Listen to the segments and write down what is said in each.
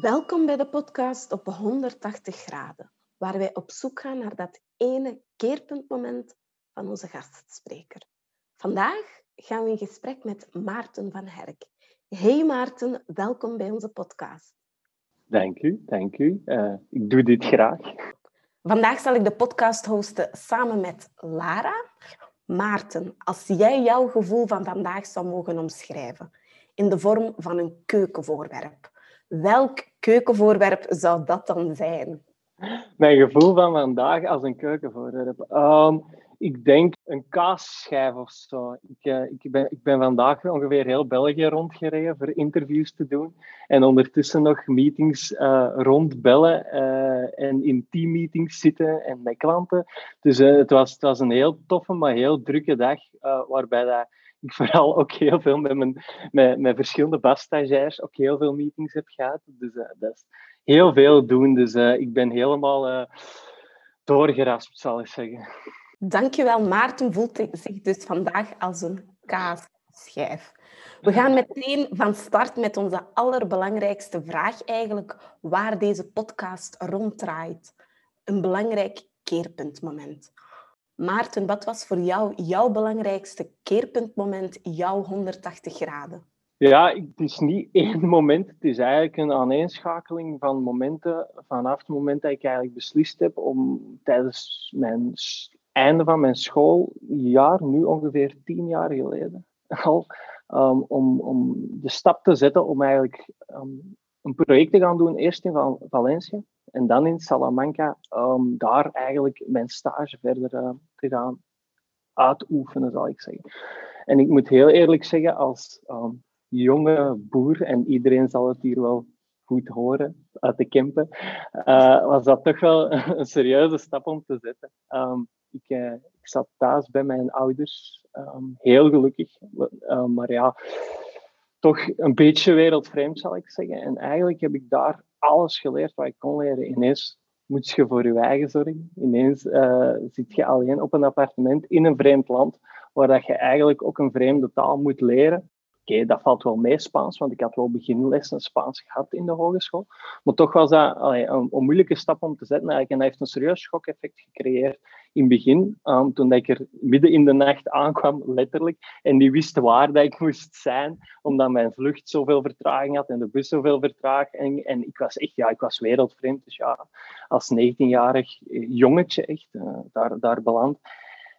Welkom bij de podcast op 180 graden, waar wij op zoek gaan naar dat ene keerpuntmoment van onze gastspreker. Vandaag gaan we in gesprek met Maarten van Herk. Hey Maarten, welkom bij onze podcast. Dank u, dank u. Uh, ik doe dit graag. Vandaag zal ik de podcast hosten samen met Lara. Maarten, als jij jouw gevoel van vandaag zou mogen omschrijven in de vorm van een keukenvoorwerp, welk keukenvoorwerp zou dat dan zijn? Mijn gevoel van vandaag als een keukenvoorwerp. Um, ik denk een kaasschijf of zo. Ik, uh, ik, ben, ik ben vandaag ongeveer heel België rondgereden voor interviews te doen. En ondertussen nog meetings uh, rondbellen uh, en in teammeetings zitten en met klanten. Dus het, was, het was een heel toffe, maar heel drukke dag. waarbij dat ik vooral ook heel veel met, mijn, met, met verschillende basstagiairs ook heel veel meetings heb gehad. Dus dat is heel veel doen. Dus ik ben helemaal doorgeraspt, zal ik zeggen. Dankjewel. Maarten voelt zich dus vandaag als een kaasschijf. We gaan meteen van start met onze allerbelangrijkste vraag eigenlijk, waar deze podcast ronddraait. Een belangrijk keerpuntmoment. Maarten, wat was voor jou jouw belangrijkste keerpuntmoment, jouw 180 graden? Ja, het is niet één moment. Het is eigenlijk een aaneenschakeling van momenten vanaf het moment dat ik eigenlijk beslist heb om tijdens mijn einde van mijn schooljaar, nu ongeveer tien jaar geleden al, um, om, om de stap te zetten om eigenlijk um, een project te gaan doen, eerst in Val Valencia en dan in Salamanca, om daar eigenlijk mijn stage verder uh, te gaan uitoefenen, zal ik zeggen. En ik moet heel eerlijk zeggen, als um, jonge boer, en iedereen zal het hier wel goed horen uit de Kempen, uh, was dat toch wel een serieuze stap om te zetten. Um, ik, uh, ik zat thuis bij mijn ouders, heel gelukkig. Maar ja, toch een beetje wereldvreemd zal ik zeggen. En eigenlijk heb ik daar alles geleerd wat ik kon leren. Ineens moet je voor je eigen zorgen. Ineens uh, zit je alleen op een appartement in een vreemd land, waar dat je eigenlijk ook een vreemde taal moet leren okay, dat valt wel mee Spaans, want ik had wel beginlessen Spaans gehad in de hogeschool. Maar toch was dat een, een, moeilijke stap om te zetten eigenlijk. En dat heeft een serieus schok-effect gecreëerd in het begin, toen ik er midden in de nacht aankwam, letterlijk, en die wist waar dat ik moest zijn, omdat mijn vlucht zoveel vertraging had en de bus zoveel vertraging. En ik was echt, ja, ik was wereldvreemd. Dus ja, als 19-jarig jongetje echt uh, daar, daar beland.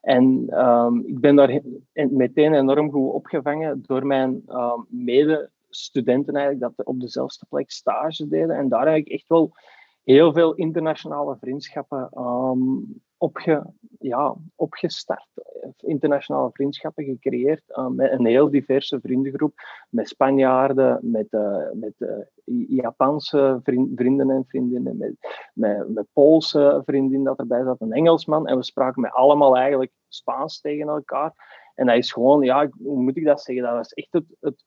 En um, ik ben daar meteen enorm goed opgevangen door mijn um, medestudenten eigenlijk, dat op dezelfde plek stage deden. En daar heb ik echt wel heel veel internationale vriendschappen um, opge, ja, opgestart. Internationale vriendschappen gecreëerd uh, met een heel diverse vriendengroep. Met Spanjaarden, met, uh, met uh, Japanse vriend, vrienden en vriendinnen, met, met, met Poolse vriendin dat erbij zat, een Engelsman. En we spraken met allemaal eigenlijk Spaans tegen elkaar. En dat is gewoon, ja, hoe moet ik dat zeggen? Dat was echt het, het,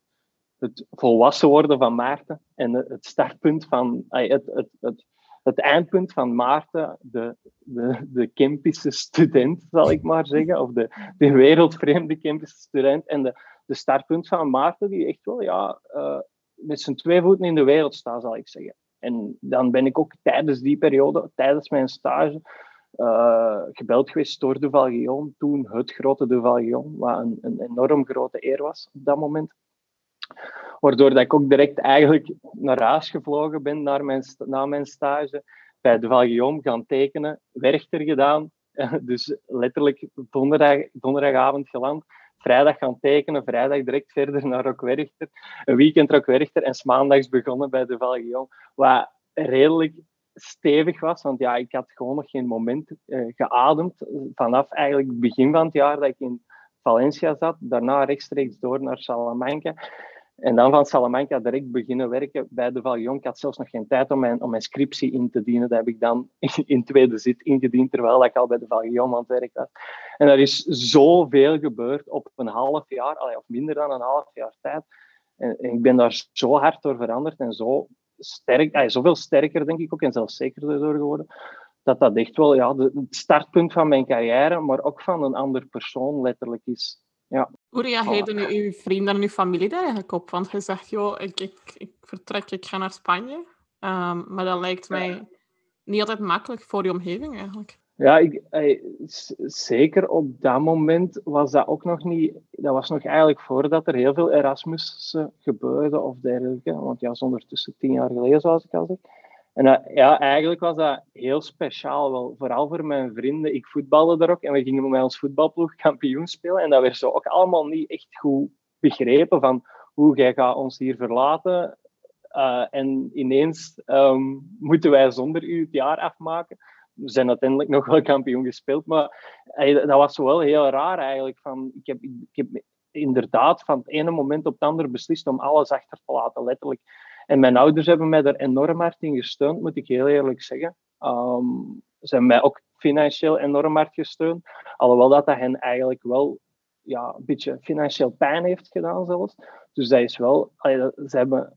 het volwassen worden van Maarten en het startpunt van het, het, het, het eindpunt van Maarten, de, de, de Kempische student, zal ik maar zeggen, of de, de wereldvreemde Kempische student, en de, de startpunt van Maarten, die echt wel ja, uh, met zijn twee voeten in de wereld staat, zal ik zeggen. En dan ben ik ook tijdens die periode, tijdens mijn stage, uh, gebeld geweest door de Valgeon, toen het grote de Valgeon, wat een, een enorm grote eer was op dat moment. Waardoor dat ik ook direct eigenlijk naar huis gevlogen ben naar mijn, na mijn stage. Bij de Valguillaume gaan tekenen. Werchter gedaan. Dus letterlijk donderdag, donderdagavond geland. Vrijdag gaan tekenen. Vrijdag direct verder naar Rockwerchter. Een weekend Rockwerchter. En maandags begonnen bij de Valguillaume. Wat redelijk stevig was. Want ja, ik had gewoon nog geen moment uh, geademd. Vanaf eigenlijk het begin van het jaar dat ik in Valencia zat. Daarna rechtstreeks door naar Salamanca. En dan van Salamanca direct beginnen werken bij de Valjon. Ik had zelfs nog geen tijd om mijn, om mijn scriptie in te dienen. Dat heb ik dan in tweede zit ingediend, terwijl ik al bij de Valjon aan het werk was. En er is zoveel gebeurd op een half jaar, of minder dan een half jaar tijd. En, ik ben daar zo hard door veranderd en zo sterk, ay, zoveel sterker, denk ik ook, en zelfzekerder door geworden. Dat dat echt wel ja, het startpunt van mijn carrière, maar ook van een ander persoon letterlijk is. Ja. Hoe reageerden voilà. uw vrienden en uw familie daar eigenlijk op? Want je zegt, joh, ik, ik, ik vertrek, ik ga naar Spanje. Ehm, maar dat lijkt mij niet altijd makkelijk voor die omgeving eigenlijk. Ja, ik, zeker op dat moment was dat ook nog niet. Dat was nog eigenlijk voordat er heel veel Erasmus gebeurde of dergelijke. Want ja, is ondertussen tien jaar geleden, zoals ik al zeg. En uh, ja, eigenlijk was dat heel speciaal. Wel, vooral voor mijn vrienden. Ik voetbalde er ook en we gingen met ons voetbalploeg kampioen spelen. En dat werd zo ook allemaal niet echt goed begrepen van hoe jij gaat ons hier verlaten. Uh, en ineens um, moeten wij zonder u het jaar afmaken. We zijn uiteindelijk nog wel kampioen gespeeld, maar hey, dat was wel heel raar eigenlijk. Van, ik, heb, ik heb inderdaad van het ene moment op het andere beslist om alles achter te laten, letterlijk. En mijn ouders hebben mij er enorm hard in gesteund, moet ik heel eerlijk zeggen. Um, ze hebben mij ook financieel enorm hard gesteund. Alhoewel dat, dat hen eigenlijk wel ja, een beetje financieel pijn heeft gedaan zelfs. Dus dat is wel... Ze hebben,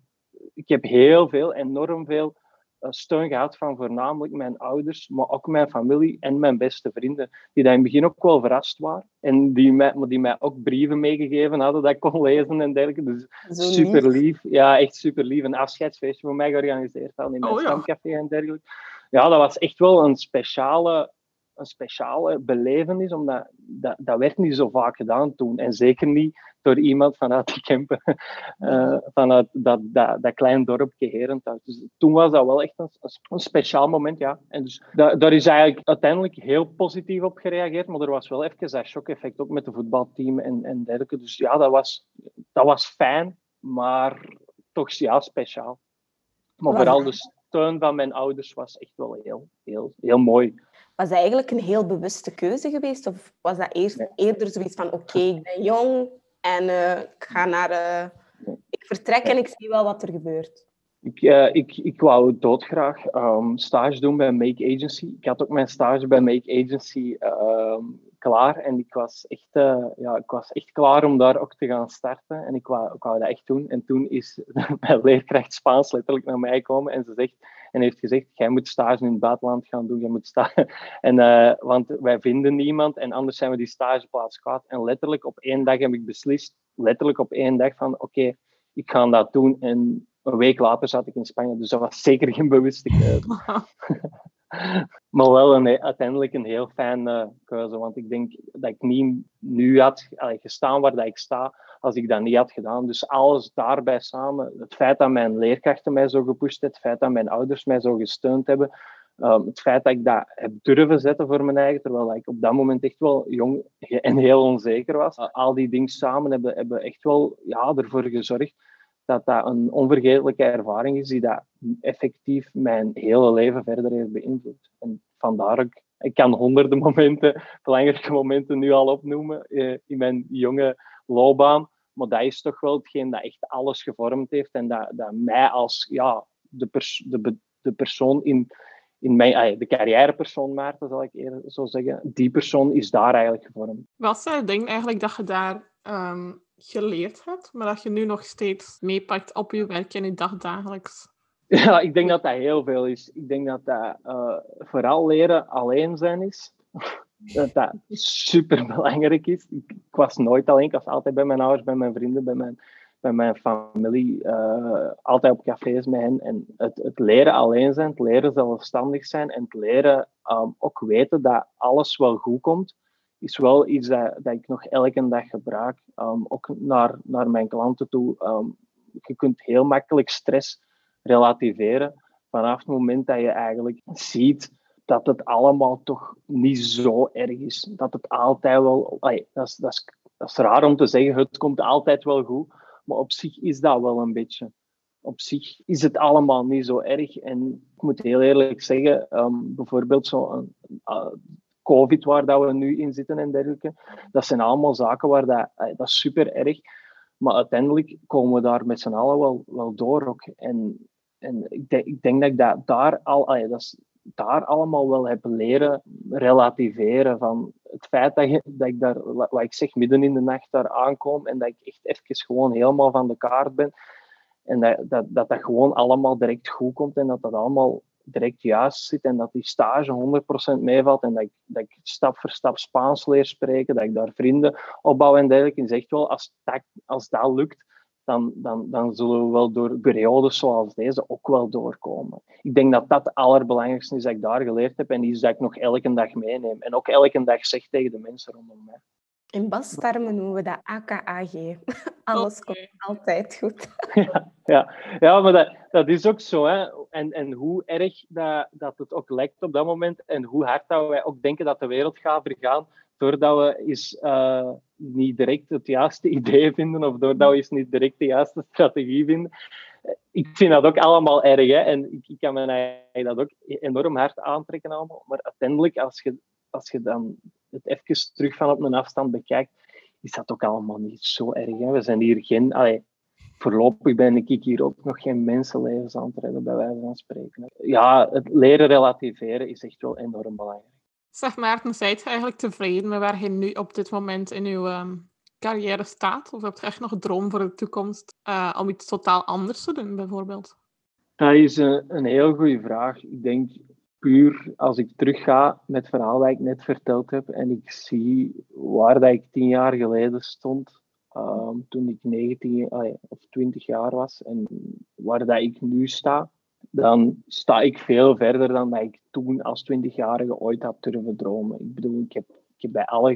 ik heb heel veel, enorm veel steun gehad van voornamelijk mijn ouders, maar ook mijn familie en mijn beste vrienden, die daar in het begin ook wel verrast waren. En die mij, die mij ook brieven meegegeven hadden dat ik kon lezen en dergelijke. Dus super lief. Ja, echt super lief. Een afscheidsfeestje voor mij georganiseerd hadden in mijn oh, stamcafé en dergelijke. Ja, dat was echt wel een speciale een speciale belevenis, omdat dat, dat werd niet zo vaak gedaan toen. En zeker niet door iemand vanuit de Kempen, uh, vanuit dat, dat, dat klein dorpje Herenthuis. Dus toen was dat wel echt een, een speciaal moment, ja. En dus daar is eigenlijk uiteindelijk heel positief op gereageerd, maar er was wel even dat shock-effect ook met het voetbalteam en, en dergelijke. Dus ja, dat was, dat was fijn, maar toch ja, speciaal. Maar vooral de steun van mijn ouders was echt wel heel, heel, heel mooi. Was dat eigenlijk een heel bewuste keuze geweest? Of was dat eerst, eerder zoiets van, oké, ik ben jong en uh, ik ga naar... Uh, ik vertrek en ik zie wel wat er gebeurt? Ik, uh, ik, ik wou doodgraag um, stage doen bij Make Agency. Ik had ook mijn stage bij Make Agency um, klaar. En ik was, echt, ja, ik was echt klaar om daar ook te gaan starten. En ik wou, ik wou dat echt doen. En toen is mijn leerkracht Spaans letterlijk naar mij gekomen en ze zegt en heeft gezegd, jij moet stage in het buitenland gaan doen, jij moet stage. En, uh, want wij vinden niemand en anders zijn we die stageplaats kwijt. En letterlijk op één dag heb ik beslist, letterlijk op één dag van, oké, ik ga dat doen. En een week later zat ik in Spanje, dus dat was zeker geen bewuste keuze. maar wel een, uiteindelijk een heel fijne keuze, want ik denk dat ik niet nu had gestaan waar dat ik sta, als ik dat niet had gedaan. Dus alles daarbij samen, het feit dat mijn leerkrachten mij zo gepusht hebben, het feit dat mijn ouders mij zo gesteund hebben, um, het feit dat ik dat heb durven zetten voor mijn eigen, terwijl ik op dat moment echt wel jong en heel onzeker was. al die dingen samen hebben, hebben echt wel ja, ervoor gezorgd dat dat een onvergetelijke ervaring is die dat effectief mijn hele leven verder heeft beïnvloed. En vandaar ook, ik kan honderden momenten, belangrijke momenten nu al opnoemen eh, in mijn jonge loopbaan. Maar dat is toch wel hetgeen dat echt alles gevormd heeft en dat, dat mij als ja, de, pers de, de persoon in, in mijn, de carrièrepersoon Maarten, zal ik eerder zo zeggen, die persoon is daar eigenlijk gevormd. Wat zijn dingen eigenlijk dat je daar ehm, geleerd hebt, maar dat je nu nog steeds meepakt op je werk en je dagdagelijks? Ja, ik denk dat dat heel veel is. Ik denk dat dat uh, vooral leren alleen zijn is dat dat super belangrijk is. Ik, was nooit alleen, ik was altijd bij mijn ouders, bij mijn vrienden, bij mijn, bij mijn familie, uh, altijd op cafés met hen. En het, het leren alleen zijn, het leren zelfstandig zijn en het leren um, ook weten dat alles wel goed komt, is wel iets dat, dat ik nog elke dag gebruik. Um, ook naar, naar mijn klanten toe. Um, je kunt heel makkelijk stress relativeren vanaf het moment dat je eigenlijk ziet dat het allemaal toch niet zo erg is. Dat het altijd wel... dat, is, dat, is, dat is raar om te zeggen, het komt altijd wel goed. Maar op zich is dat wel een beetje. Op zich is het allemaal niet zo erg. En ik moet heel eerlijk zeggen, um, bijvoorbeeld zo uh, COVID, waar dat we nu in zitten en dergelijke, dat zijn allemaal zaken waar dat, uh, dat is super erg. Maar uiteindelijk komen we daar met z'n allen wel, wel door ook. En, en ik, denk, ik denk dat ik daar al, dat is daar allemaal wel heb leren relativeren. Van het feit dat, je, dat ik daar, wat ik zeg, midden in de nacht daar aankom en dat ik echt even gewoon helemaal van de kaart ben. En dat dat, dat, dat gewoon allemaal direct goed komt en dat dat allemaal direct juist zit en dat die stage 100% meevalt en dat ik, dat ik stap voor stap Spaans leer spreken, dat ik daar vrienden opbouw en dergelijke. En zegt wel, als dat, als dat lukt, dan, dan, dan zullen we wel door periodes zoals deze ook wel doorkomen. Ik denk dat dat het allerbelangrijkste is dat ik daar geleerd heb en die is dat ik nog elke dag meeneem. En ook elke dag zeg tegen de mensen rondom mij. In bastermen noemen we dat AKAG. Alles komt altijd goed. Ja, ja. ja maar dat, dat is ook zo. Hè. En, en hoe erg dat, dat het ook lijkt op dat moment en hoe hard dat wij ook denken dat de wereld gaat vergaan, doordat we eens uh, niet direct het juiste idee vinden of doordat we eens niet direct de juiste strategie vinden. Ik vind dat ook allemaal erg. Hè? En ik, ik kan me dat ook enorm hard aantrekken allemaal. Maar uiteindelijk, als je, als je dan het even terug van op een afstand bekijkt, is dat ook allemaal niet zo erg. Hè? We zijn hier geen... Allee, voorlopig ben ik hier ook nog geen mensenlevens aan het redden, bij wijze van spreken. Ja, het leren relativeren is echt wel enorm belangrijk. Zeg Maarten, zijt je eigenlijk tevreden met waar je nu op dit moment in uw um, carrière staat? Of heb je echt nog een droom voor de toekomst uh, om iets totaal anders te doen, bijvoorbeeld? Dat is een, een heel goede vraag. Ik denk puur als ik terugga met het verhaal dat ik net verteld heb en ik zie waar dat ik tien jaar geleden stond, um, toen ik 19 of 20 jaar was, en waar dat ik nu sta, dan sta ik veel verder dan dat ik toen als 20-jarige ooit had durven dromen. Ik bedoel, ik heb, ik heb bij alle,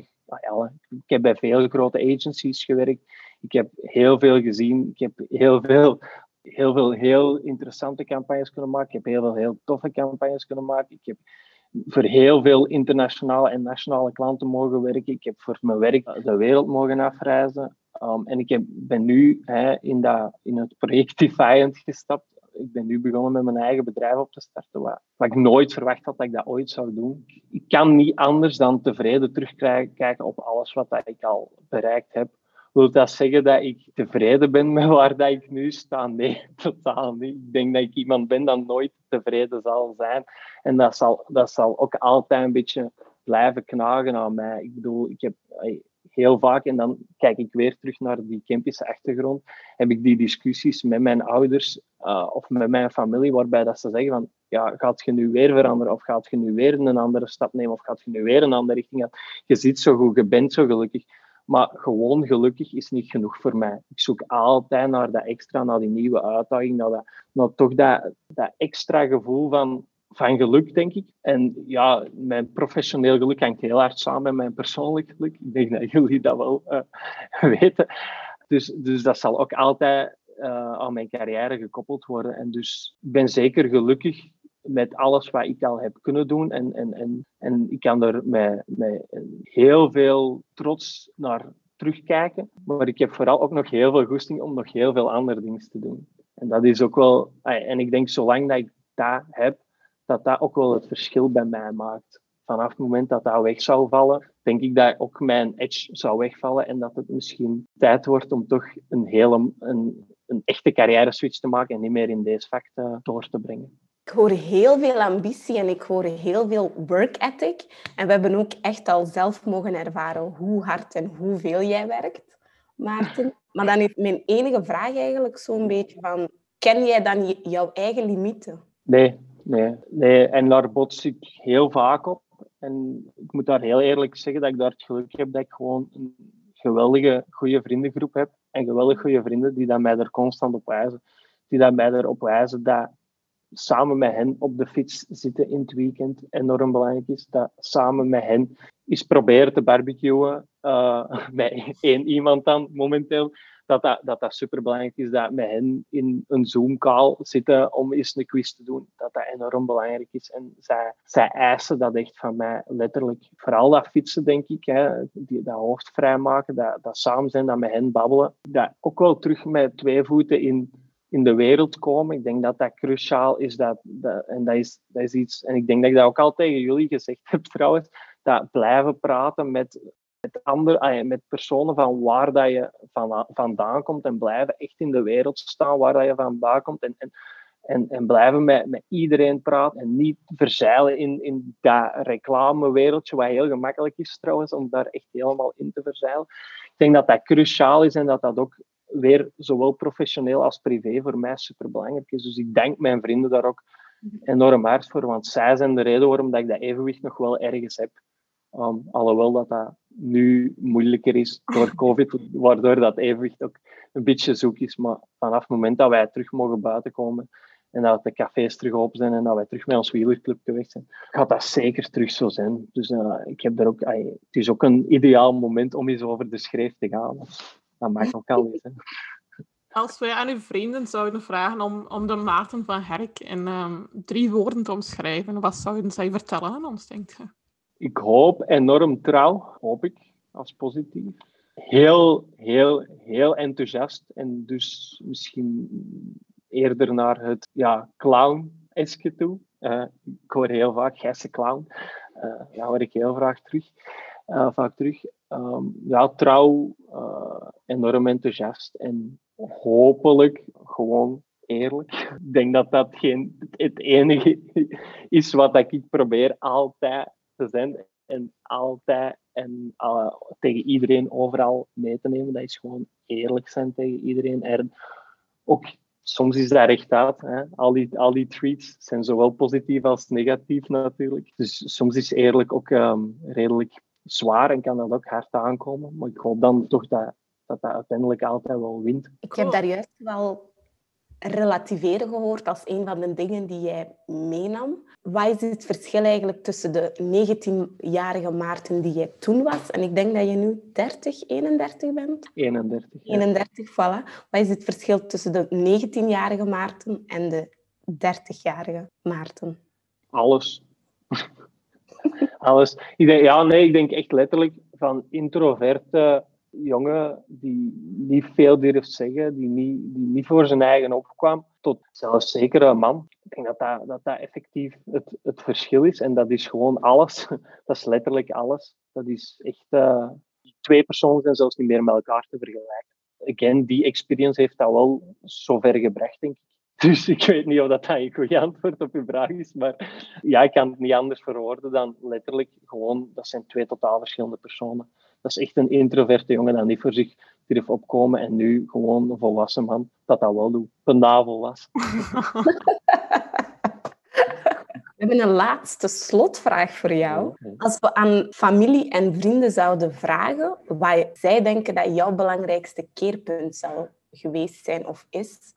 ik heb bij veel grote agencies gewerkt. Ik heb heel veel gezien. Ik heb heel veel, heel veel heel interessante campagnes kunnen maken. Ik heb heel veel heel toffe campagnes kunnen maken. Ik heb voor heel veel internationale en nationale klanten mogen werken. Ik heb voor mijn werk de wereld mogen afreizen. Um, en ik heb, ben nu hè, in, dat, in het project Defiant gestapt ik ben nu begonnen met mijn eigen bedrijf op te starten, wat, ik nooit verwacht had dat ik dat ooit zou doen. Ik kan niet anders dan tevreden terugkijken op alles wat ik al bereikt heb. Wil dat zeggen dat ik tevreden ben met waar dat ik nu sta? Nee, totaal niet. Ik denk dat ik iemand ben dat nooit tevreden zal zijn. En dat zal, dat zal ook altijd een beetje blijven knagen aan mij. Ik bedoel, ik heb heel vaak, en dan kijk ik weer terug naar die Kempische achtergrond, heb ik die discussies met mijn ouders uh, of met mijn familie, waarbij dat ze zeggen van, ja, gaat je nu weer veranderen, of gaat je nu weer een andere stap nemen, of gaat je nu weer een andere richting gaan? Je zit zo goed, je bent zo gelukkig. Maar gewoon gelukkig is niet genoeg voor mij. Ik zoek altijd naar dat extra, naar die nieuwe uitdaging, naar, dat, naar toch dat, dat extra gevoel van van geluk, denk ik. En ja, mijn professioneel geluk hangt heel hard samen met mijn persoonlijk geluk. Ik denk dat jullie dat wel uh, weten. Dus, dus dat zal ook altijd uh, aan mijn carrière gekoppeld worden. En dus ik ben zeker gelukkig met alles wat ik al heb kunnen doen. En, en, en, en ik kan er met, met heel veel trots naar terugkijken. Maar ik heb vooral ook nog heel veel goesting om nog heel veel andere dingen te doen. En dat is ook wel... En ik denk, zolang dat ik dat heb, dat dat ook wel het verschil bij mij maakt. Vanaf het moment dat dat weg zou vallen, denk ik dat ook mijn edge zou wegvallen en dat het misschien tijd wordt om toch een hele, een, een echte carrière switch te maken en niet meer in deze vak te, door te brengen. Ik hoor heel veel ambitie en ik hoor heel veel work ethic. En we hebben ook echt al zelf mogen ervaren hoe hard en hoeveel jij werkt, Maarten. Maar dan is mijn enige vraag eigenlijk zo'n beetje van, ken jij dan jouw eigen limieten? Nee, Nee, nee, en daar bots ik heel vaak op. En ik moet daar heel eerlijk zeggen dat ik daar het geluk heb dat ik gewoon een geweldige, goede vriendengroep heb. En geweldig goede vrienden die dat mij er constant op wijzen. Die dat mij erop wijzen dat samen met hen op de fiets zitten in het weekend enorm belangrijk is. Dat samen met hen is proberen te barbecuen. Uh, met één iemand dan momenteel dat dat, dat, dat superbelangrijk is dat met hen in een Zoom-call zitten om eens een quiz te doen. Dat dat enorm belangrijk is. En zij, zij eisen dat echt van mij, letterlijk. Vooral dat fietsen, denk ik. Hè, die, dat hoofd vrijmaken, dat, dat samen zijn, dat met hen babbelen. Dat ook wel terug met twee voeten in, in de wereld komen. Ik denk dat dat cruciaal is. Dat, en dat is, dat is iets... En ik denk dat ik dat ook al tegen jullie gezegd heb, trouwens. Dat blijven praten met met, andere, met personen van waar dat je van, vandaan komt en blijven echt in de wereld staan waar dat je vandaan komt en, en, en, en blijven met, met iedereen praten en niet verzeilen in, in dat reclamewereldje, wat heel gemakkelijk is trouwens, om daar echt helemaal in te verzeilen. Ik denk dat dat cruciaal is en dat dat ook weer zowel professioneel als privé voor mij superbelangrijk is. Dus ik dank mijn vrienden daar ook enorm hard voor, want zij zijn de reden waarom dat ik dat evenwicht nog wel ergens heb. Um, alhoewel dat, dat nu moeilijker is door COVID, waardoor dat evenwicht ook een beetje zoek is. Maar vanaf het moment dat wij terug mogen buiten komen en dat de cafés terug open zijn en dat wij terug met ons wielerclubje weg zijn, gaat dat zeker terug zo zijn. Dus uh, ik heb er ook, uh, het is ook een ideaal moment om eens over de schreef te gaan. Dat mag ook al eens. Als wij aan uw vrienden zouden vragen om, om de Maarten van Herk in um, drie woorden te omschrijven, wat zouden zij vertellen aan ons, denkt je? Ik hoop enorm trouw, hoop ik, als positief. Heel, heel, heel enthousiast en dus misschien eerder naar het ja, clown-eske toe. Uh, ik hoor heel vaak, gijsse clown. Uh, ja, hoor ik heel vaak terug. Uh, vaak terug. Um, ja, trouw, enorm enthousiast en hopelijk gewoon eerlijk. Ik denk dat dat geen, het enige is wat ik probeer altijd te zijn. En altijd en uh, tegen iedereen overal mee te nemen. Dat is gewoon eerlijk zijn tegen iedereen. En ook soms is dat recht uit. Hè. Al, die, al die tweets zijn zowel positief als negatief natuurlijk. Dus soms is eerlijk ook um, redelijk zwaar en kan dat ook hard aankomen. Maar ik hoop dan toch dat dat dat uiteindelijk altijd wel wint. Ik heb daar juist wel relativeren gehoord als een van de dingen die jij meenam. Wat is het verschil eigenlijk tussen de 19-jarige Maarten die jij toen was en ik denk dat je nu 30, 31 bent? 31. 31, voilà. Wat is het verschil tussen de 19-jarige Maarten en de 30-jarige Maarten? Alles. Alles. Ik denk, ja, nee, ik denk echt letterlijk van introverte jongen die niet veel durft zeggen, die niet, die niet voor zijn eigen opkwam, tot zelfs zeker een man. Ik denk dat dat, dat, dat effectief het, het verschil is. En dat is gewoon alles. Dat is letterlijk alles. Dat is echt... Uh, twee personen zijn zelfs niet meer met elkaar te vergelijken. Again, die experience heeft dat wel zover gebracht, denk ik. Dus ik weet niet of dat een goede antwoord op uw vraag is, maar ja, ik kan het niet anders verwoorden dan letterlijk gewoon, dat zijn twee totaal verschillende personen. Dat is echt een introverte jongen dat niet voor zich durft opkomen en nu gewoon een volwassen man dat dat wel doet. Een navel was. We hebben een laatste slotvraag voor jou. Als we aan familie en vrienden zouden vragen wat zij denken dat jouw belangrijkste keerpunt zou geweest zijn of is,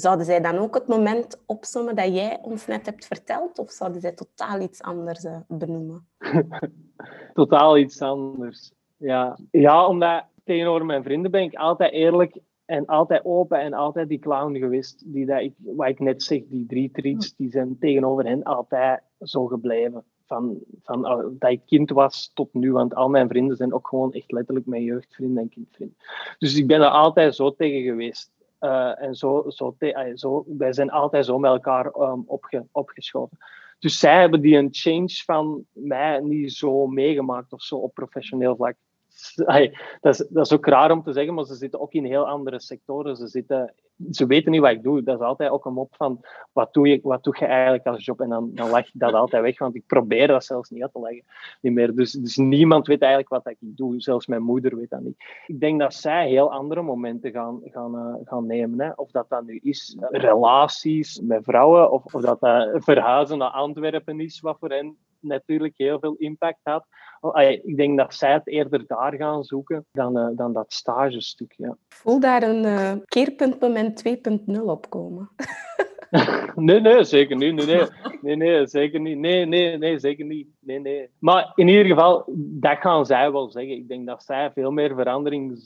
zouden zij dan ook het moment opzommen dat jij ons net hebt verteld? Of zouden zij totaal iets anders eh, benoemen? totaal iets anders. Ja. ja, omdat tegenover mijn vrienden ben ik altijd eerlijk en altijd open en altijd die clown geweest. Die dat ik, wat ik net zeg, die drie treats, die zijn tegenover hen altijd zo gebleven. Van, van dat ik kind was tot nu, want al mijn vrienden zijn ook gewoon echt letterlijk mijn jeugdvrienden en kindvrienden. Dus ik ben er altijd zo tegen geweest. Uh, en zo, zo, zo, wij zijn altijd zo met elkaar opge, opgeschoten. Dus zij hebben die een change van mij niet zo meegemaakt of zo op professioneel vlak. dat, is, dat is ook raar om te zeggen, maar ze zitten ook in heel andere sectoren. Ze, zitten, ze weten niet wat ik doe. Dat is altijd ook een mop van, wat doe je, wat doe je eigenlijk als job? En dan, dan leg je dat altijd weg, want ik probeer dat zelfs niet uit te leggen. Niet meer. Dus, dus niemand weet eigenlijk wat ik doe. Zelfs mijn moeder weet dat niet. Ik denk dat zij heel andere momenten gaan, gaan, uh, gaan nemen. Hè. Of dat dat nu is relaties met vrouwen, of, of dat dat verhuizen naar Antwerpen is, wat voor hen natuurlijk heel veel impact had. Oh, ik denk dat zij het eerder daar gaan zoeken dan, uh, dan dat stagestuk. Ja. Voel daar een uh, keerpuntmoment 2.0 op komen? nee, nee, zeker niet. Nee, nee, nee, nee, zeker niet. Nee, nee, nee, zeker niet. Nee, nee. Maar in ieder geval, dat gaan zij wel zeggen. Ik denk dat zij veel meer verandering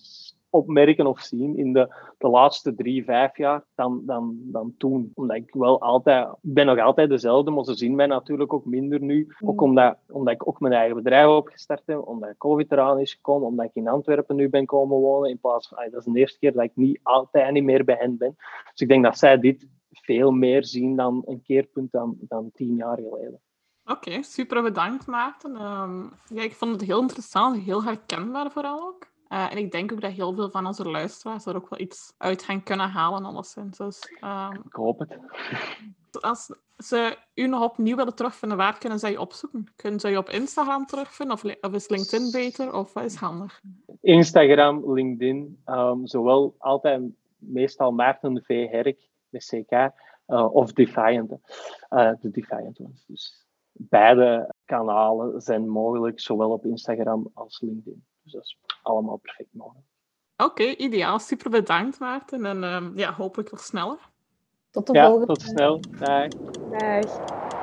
opmerken of zien in de, de laatste drie, vijf jaar dan, dan, dan toen. Omdat ik wel altijd, ik ben nog altijd dezelfde, maar ze zien mij natuurlijk ook minder nu. Ook mm. omdat, omdat ik ook mijn eigen bedrijf opgestart heb, omdat COVID eraan is gekomen, omdat ik in Antwerpen nu ben komen wonen. In plaats van, dat is de eerste keer dat ik niet altijd niet meer bij hen ben. Dus ik denk dat zij dit veel meer zien dan een keerpunt dan, dan tien jaar geleden. Oké, super bedankt Maarten. Um, ja, ik vond het heel interessant, heel herkenbaar vooral ook. Uh, en ik denk ook dat heel veel van onze luisteraars er ook wel iets uit gaan kunnen halen, alleszins. Dus, um, ik hoop het. Als ze u nog opnieuw willen terugvinden, waar kunnen zij je opzoeken? Kunnen ze je op Instagram terugvinden? Of, of is LinkedIn beter? Of wat is handig? Instagram, LinkedIn. Um, zowel altijd, meestal Maarten V. Herk, met CK. Uh, of Defiant. Uh, de Defiant ones. Dus beide kanalen zijn mogelijk, zowel op Instagram als LinkedIn. Dus dat is allemaal perfect mogelijk. Oké, ideaal. Super bedankt, Maarten. En ehm, ja, hopelijk tot sneller. Tot de Ja, volgende. tot snel. Dag. Dag.